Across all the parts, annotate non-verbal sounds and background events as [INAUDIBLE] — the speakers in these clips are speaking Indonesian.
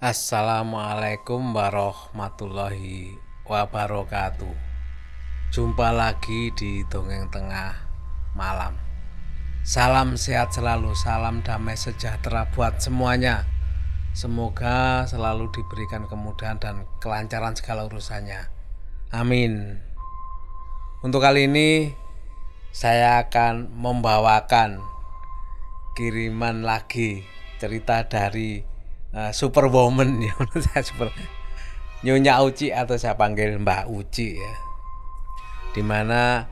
Assalamualaikum warahmatullahi wabarakatuh. Jumpa lagi di Dongeng Tengah Malam. Salam sehat selalu, salam damai sejahtera buat semuanya. Semoga selalu diberikan kemudahan dan kelancaran segala urusannya. Amin. Untuk kali ini saya akan membawakan kiriman lagi cerita dari uh, Superwoman [LAUGHS] ya super Nyonya Uci atau saya panggil Mbak Uci ya. Di mana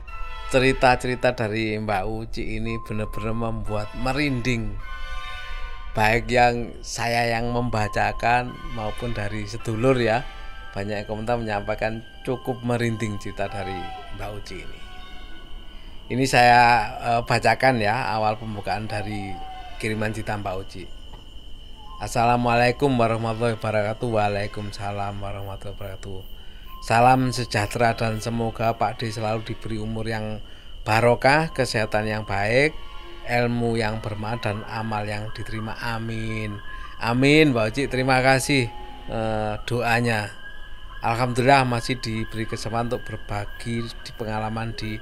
cerita-cerita dari Mbak Uci ini benar-benar membuat merinding. Baik yang saya yang membacakan maupun dari sedulur ya. Banyak komentar menyampaikan cukup merinding cerita dari Mbak Uci ini. Ini saya uh, bacakan ya awal pembukaan dari kiriman cerita Mbak Uci Assalamualaikum warahmatullahi wabarakatuh. Waalaikumsalam warahmatullahi wabarakatuh. Salam sejahtera dan semoga Pak D selalu diberi umur yang barokah Kesehatan yang baik Ilmu yang bermanfaat dan amal yang diterima. Amin. Amin Mbak Uci. Terima kasih uh, doanya. Alhamdulillah masih diberi kesempatan untuk berbagi di pengalaman di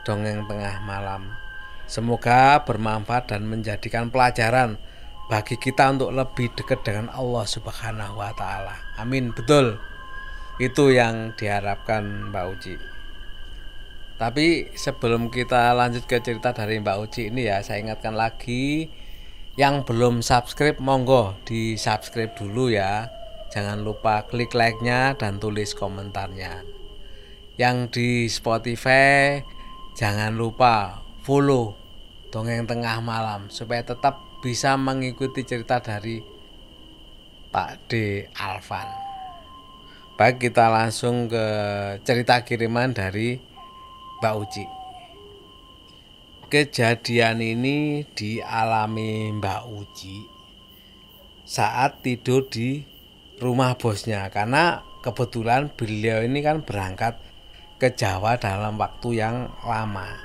dongeng tengah malam. Semoga bermanfaat dan menjadikan pelajaran bagi kita untuk lebih dekat dengan Allah Subhanahu wa taala. Amin. Betul. Itu yang diharapkan Mbak Uci. Tapi sebelum kita lanjut ke cerita dari Mbak Uci ini ya, saya ingatkan lagi yang belum subscribe monggo di subscribe dulu ya. Jangan lupa klik like-nya dan tulis komentarnya. Yang di Spotify jangan lupa follow dongeng tengah malam supaya tetap bisa mengikuti cerita dari Pak D. Alvan. Baik kita langsung ke cerita kiriman dari Mbak Uci. Kejadian ini dialami Mbak Uci saat tidur di rumah bosnya karena kebetulan beliau ini kan berangkat ke Jawa dalam waktu yang lama.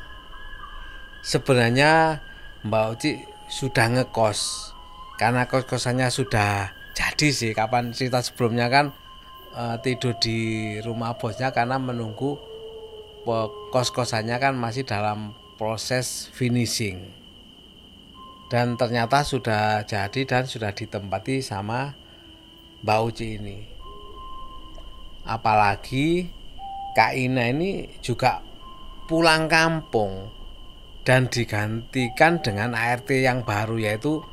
Sebenarnya Mbak Uci sudah ngekos. Karena kos-kosannya sudah jadi sih kapan cerita sebelumnya kan uh, tidur di rumah bosnya karena menunggu kos-kosannya kan masih dalam proses finishing. Dan ternyata sudah jadi dan sudah ditempati sama Mbak Uci ini. Apalagi Kak Ina ini juga pulang kampung dan digantikan dengan ART yang baru yaitu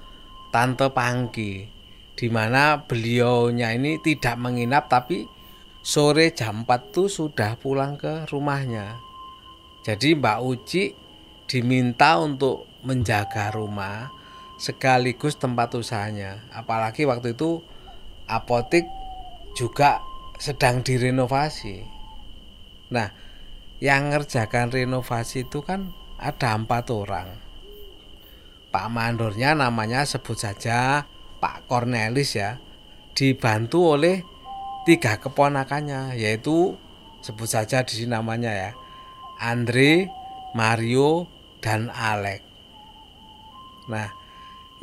Tante Pangki di mana beliaunya ini tidak menginap tapi sore jam 4 tuh sudah pulang ke rumahnya. Jadi Mbak Uci diminta untuk menjaga rumah sekaligus tempat usahanya. Apalagi waktu itu apotik juga sedang direnovasi. Nah, yang ngerjakan renovasi itu kan ada empat orang. Pak mandornya namanya sebut saja Pak Cornelis ya, dibantu oleh tiga keponakannya yaitu sebut saja di sini namanya ya Andre, Mario, dan Alek. Nah,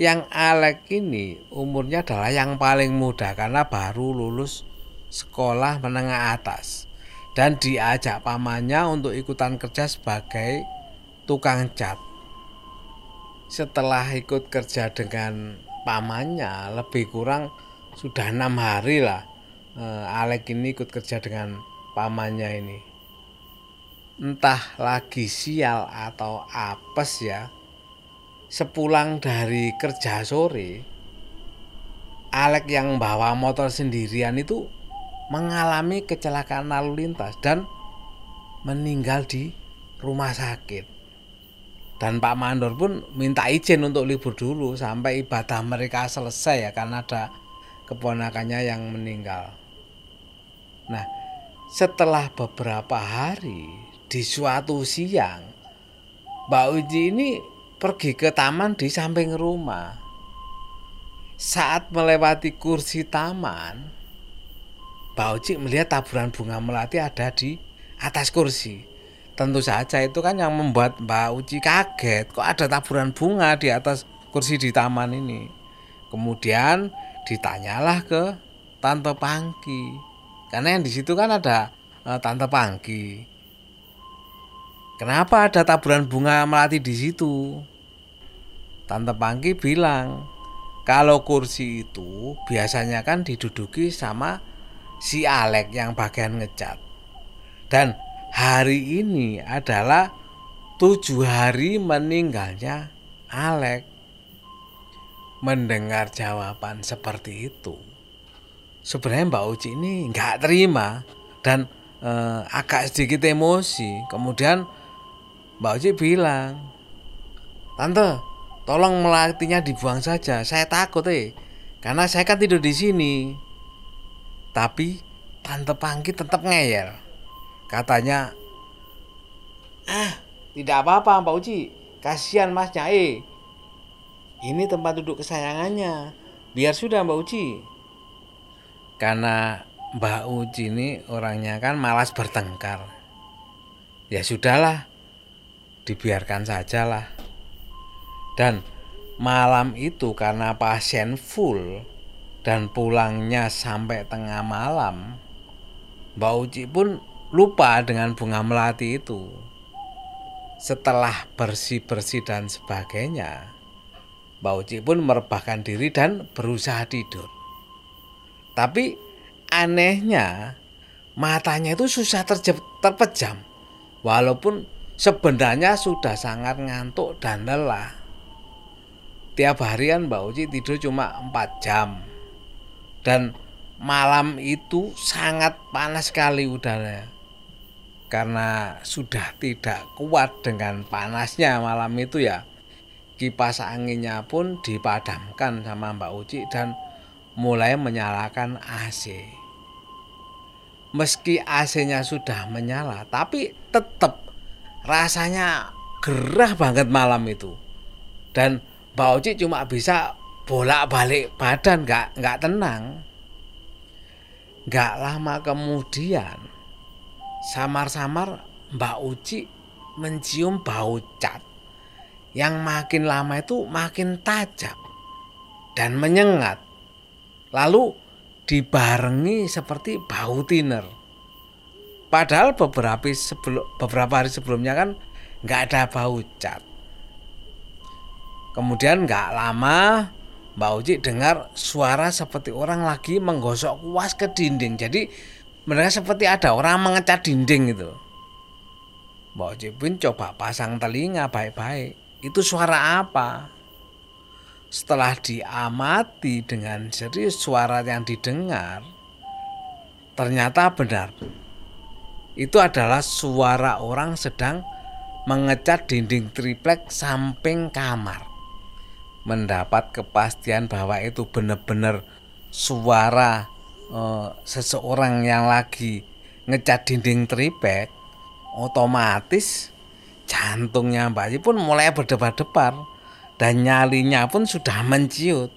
yang Alek ini umurnya adalah yang paling muda karena baru lulus sekolah menengah atas dan diajak pamannya untuk ikutan kerja sebagai tukang cat. Setelah ikut kerja dengan pamannya lebih kurang sudah enam hari lah eh, Alek ini ikut kerja dengan pamannya ini. Entah lagi sial atau apes ya. Sepulang dari kerja sore, Alek yang bawa motor sendirian itu mengalami kecelakaan lalu lintas dan meninggal di rumah sakit dan Pak Mandor pun minta izin untuk libur dulu sampai ibadah mereka selesai ya karena ada keponakannya yang meninggal. Nah, setelah beberapa hari di suatu siang, Mbak Uji ini pergi ke taman di samping rumah. Saat melewati kursi taman, Mbak Uji melihat taburan bunga melati ada di atas kursi tentu saja itu kan yang membuat Mbak Uci kaget kok ada taburan bunga di atas kursi di taman ini kemudian ditanyalah ke Tante Pangki. Karena yang di situ kan ada uh, Tante Pangki. Kenapa ada taburan bunga melati di situ? Tante Pangki bilang, kalau kursi itu biasanya kan diduduki sama si Alek yang bagian ngecat. Dan hari ini adalah tujuh hari meninggalnya Alek. Mendengar jawaban seperti itu, sebenarnya Mbak Uci ini nggak terima dan eh, agak sedikit emosi. Kemudian Mbak Uci bilang, Tante, tolong melatinya dibuang saja. Saya takut eh, karena saya kan tidur di sini. Tapi Tante Pangki tetap ngeyel. Katanya, ah tidak apa-apa Mbak Uci, kasihan Mas Nyai. Ini tempat duduk kesayangannya. Biar sudah Mbak Uci. Karena Mbak Uci ini orangnya kan malas bertengkar. Ya sudahlah, dibiarkan sajalah. Dan malam itu karena pasien full dan pulangnya sampai tengah malam, Mbak Uci pun lupa dengan bunga melati itu setelah bersih-bersih dan sebagainya, Mbak Uci pun merebahkan diri dan berusaha tidur. Tapi anehnya matanya itu susah terpejam walaupun sebenarnya sudah sangat ngantuk dan lelah. Tiap harian Mbak Uci tidur cuma 4 jam. Dan malam itu sangat panas sekali udara karena sudah tidak kuat dengan panasnya malam itu ya kipas anginnya pun dipadamkan sama Mbak Uci dan mulai menyalakan AC. Meski AC-nya sudah menyala, tapi tetap rasanya gerah banget malam itu. Dan Mbak Uci cuma bisa bolak-balik badan, nggak nggak tenang. Nggak lama kemudian samar-samar Mbak Uci mencium bau cat yang makin lama itu makin tajam dan menyengat. Lalu dibarengi seperti bau tiner. Padahal beberapa sebelum beberapa hari sebelumnya kan nggak ada bau cat. Kemudian nggak lama Mbak Uci dengar suara seperti orang lagi menggosok kuas ke dinding. Jadi mereka seperti ada orang mengecat dinding itu. Mbak Oji pun coba pasang telinga baik-baik. Itu suara apa? Setelah diamati dengan serius suara yang didengar, ternyata benar. Itu adalah suara orang sedang mengecat dinding triplek samping kamar. Mendapat kepastian bahwa itu benar-benar suara uh, seseorang yang lagi ngecat dinding tripek otomatis jantungnya Mbak Ci pun mulai berdebar-debar dan nyalinya pun sudah menciut.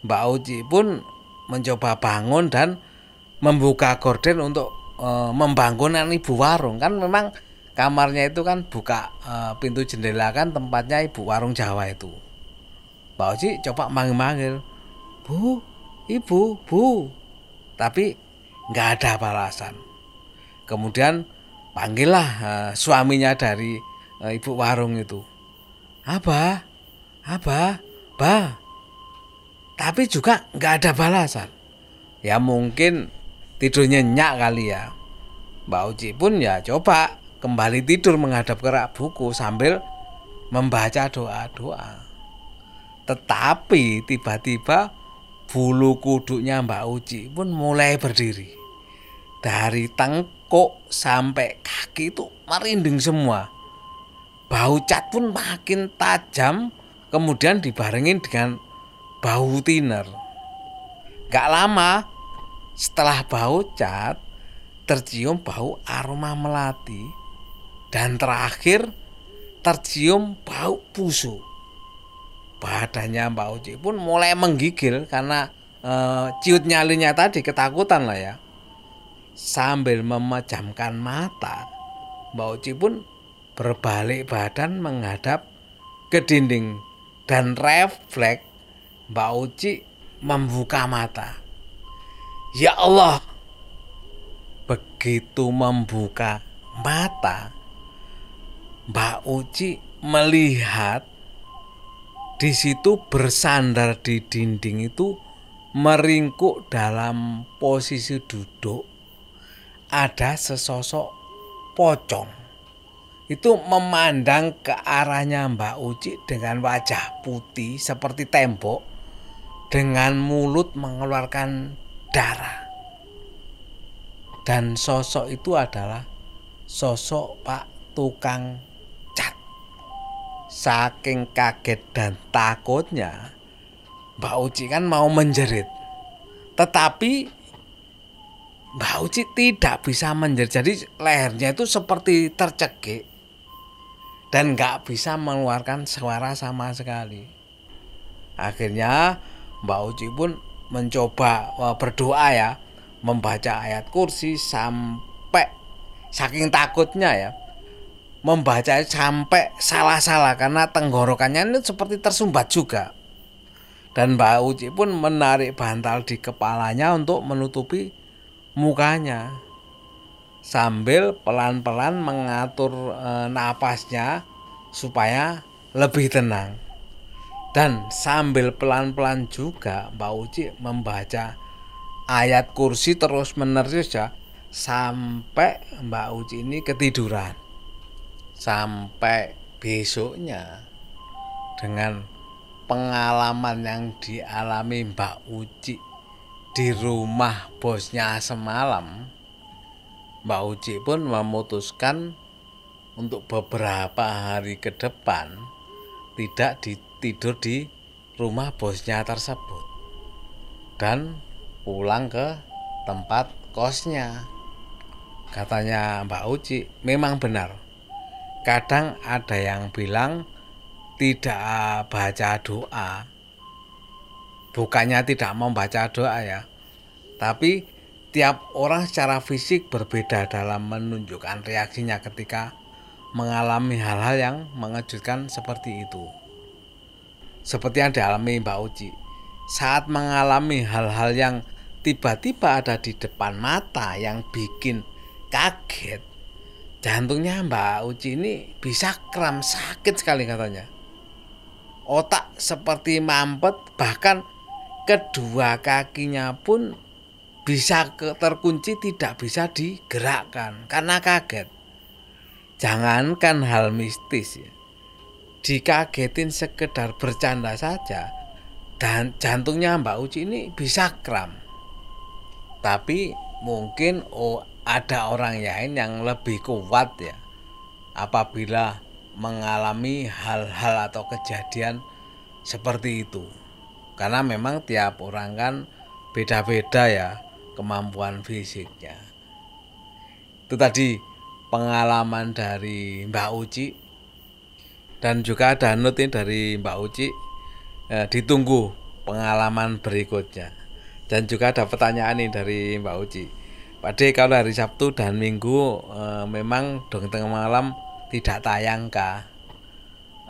Mbak Uci pun mencoba bangun dan membuka gorden untuk e, membangunkan ibu warung kan memang kamarnya itu kan buka e, pintu jendela kan tempatnya ibu warung Jawa itu. Mbak Uci coba manggil-manggil, Bu, ibu, bu, tapi nggak ada balasan. Kemudian panggillah uh, suaminya dari uh, ibu warung itu. Apa? Apa? Ba? Tapi juga nggak ada balasan. Ya mungkin tidur nyenyak kali ya. Mbak Uci pun ya coba kembali tidur menghadap ke rak buku sambil membaca doa-doa. Tetapi tiba-tiba bulu kuduknya Mbak Uci pun mulai berdiri. Dari tengkuk sampai kaki itu merinding semua. Bau cat pun makin tajam, kemudian dibarengin dengan bau tiner. Gak lama setelah bau cat, tercium bau aroma melati, dan terakhir tercium bau busuk badannya Mbak Uci pun mulai menggigil karena e, ciut nyalinya tadi ketakutan lah ya. Sambil memejamkan mata, Mbak Uci pun berbalik badan menghadap ke dinding dan refleks Mbak Uci membuka mata. Ya Allah, begitu membuka mata, Mbak Uci melihat di situ bersandar di dinding itu meringkuk dalam posisi duduk ada sesosok pocong. Itu memandang ke arahnya Mbak Uci dengan wajah putih seperti tembok dengan mulut mengeluarkan darah. Dan sosok itu adalah sosok Pak tukang saking kaget dan takutnya Mbak Uci kan mau menjerit. Tetapi Mbak Uci tidak bisa menjerit. Jadi lehernya itu seperti tercekik. Dan nggak bisa mengeluarkan suara sama sekali. Akhirnya Mbak Uci pun mencoba e, berdoa ya. Membaca ayat kursi sampai saking takutnya ya membaca sampai salah-salah karena tenggorokannya ini seperti tersumbat juga dan Mbak Uci pun menarik bantal di kepalanya untuk menutupi mukanya sambil pelan-pelan mengatur e, napasnya supaya lebih tenang. Dan sambil pelan-pelan juga Mbak Uci membaca ayat kursi terus menerus ya sampai Mbak Uci ini ketiduran. Sampai besoknya dengan pengalaman yang dialami Mbak Uci di rumah bosnya semalam, Mbak Uci pun memutuskan untuk beberapa hari ke depan tidak tidur di rumah bosnya tersebut dan pulang ke tempat kosnya. Katanya Mbak Uci, memang benar. Kadang ada yang bilang tidak baca doa. Bukannya tidak membaca doa ya. Tapi tiap orang secara fisik berbeda dalam menunjukkan reaksinya ketika mengalami hal-hal yang mengejutkan seperti itu. Seperti yang dialami Mbak Uci saat mengalami hal-hal yang tiba-tiba ada di depan mata yang bikin kaget jantungnya Mbak Uci ini bisa kram sakit sekali katanya. Otak seperti mampet bahkan kedua kakinya pun bisa terkunci tidak bisa digerakkan karena kaget. Jangankan hal mistis ya. Dikagetin sekedar bercanda saja dan jantungnya Mbak Uci ini bisa kram. Tapi mungkin oh ada orang lain yang lebih kuat ya apabila mengalami hal-hal atau kejadian seperti itu. Karena memang tiap orang kan beda-beda ya kemampuan fisiknya. Itu tadi pengalaman dari Mbak Uci. Dan juga ada note dari Mbak Uci. Eh, ditunggu pengalaman berikutnya. Dan juga ada pertanyaan nih dari Mbak Uci Pak De kalau hari Sabtu dan Minggu eh, memang dong tengah malam tidak tayang kah?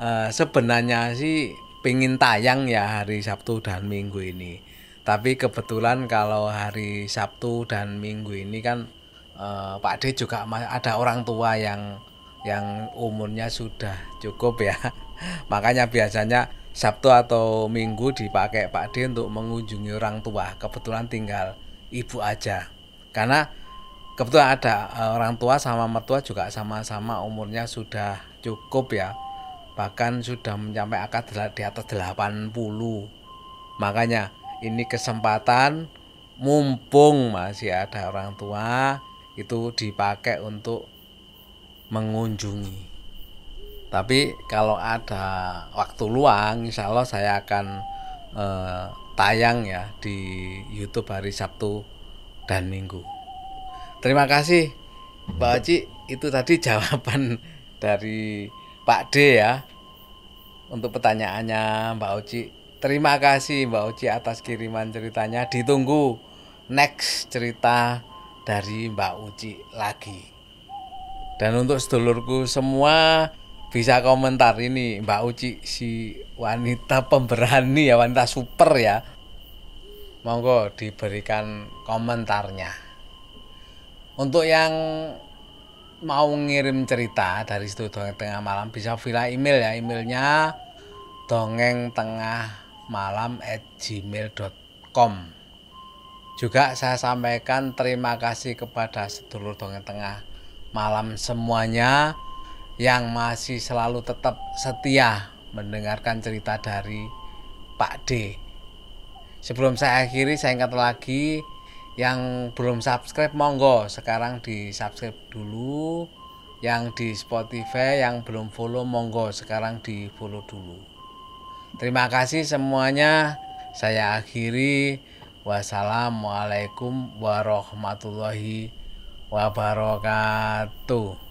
E, sebenarnya sih pingin tayang ya hari Sabtu dan Minggu ini. Tapi kebetulan kalau hari Sabtu dan Minggu ini kan e, Pak D juga ada orang tua yang yang umurnya sudah cukup ya. [LAUGHS] Makanya biasanya Sabtu atau Minggu dipakai Pak D untuk mengunjungi orang tua. Kebetulan tinggal ibu aja. Karena kebetulan ada uh, orang tua sama mertua juga sama-sama umurnya sudah cukup ya. Bahkan sudah mencapai akad di atas 80 makanya ini kesempatan mumpung masih ada orang tua itu dipakai untuk mengunjungi. Tapi kalau ada waktu luang insya Allah saya akan eh, tayang ya di YouTube hari Sabtu dan Minggu Terima kasih Mbak Oci itu tadi jawaban dari Pak D ya untuk pertanyaannya Mbak Oci. Terima kasih Mbak Oci atas kiriman ceritanya. Ditunggu next cerita dari Mbak Uci lagi. Dan untuk sedulurku semua bisa komentar ini Mbak Uci si wanita pemberani ya wanita super ya monggo diberikan komentarnya. Untuk yang mau ngirim cerita dari situ dongeng tengah malam bisa via email ya. Emailnya dongeng tengah malam at gmail.com juga saya sampaikan terima kasih kepada sedulur dongeng tengah malam semuanya yang masih selalu tetap setia mendengarkan cerita dari Pak D. Sebelum saya akhiri, saya ingat lagi yang belum subscribe monggo. Sekarang di subscribe dulu. Yang di Spotify yang belum follow monggo. Sekarang di follow dulu. Terima kasih semuanya. Saya akhiri. Wassalamualaikum warahmatullahi wabarakatuh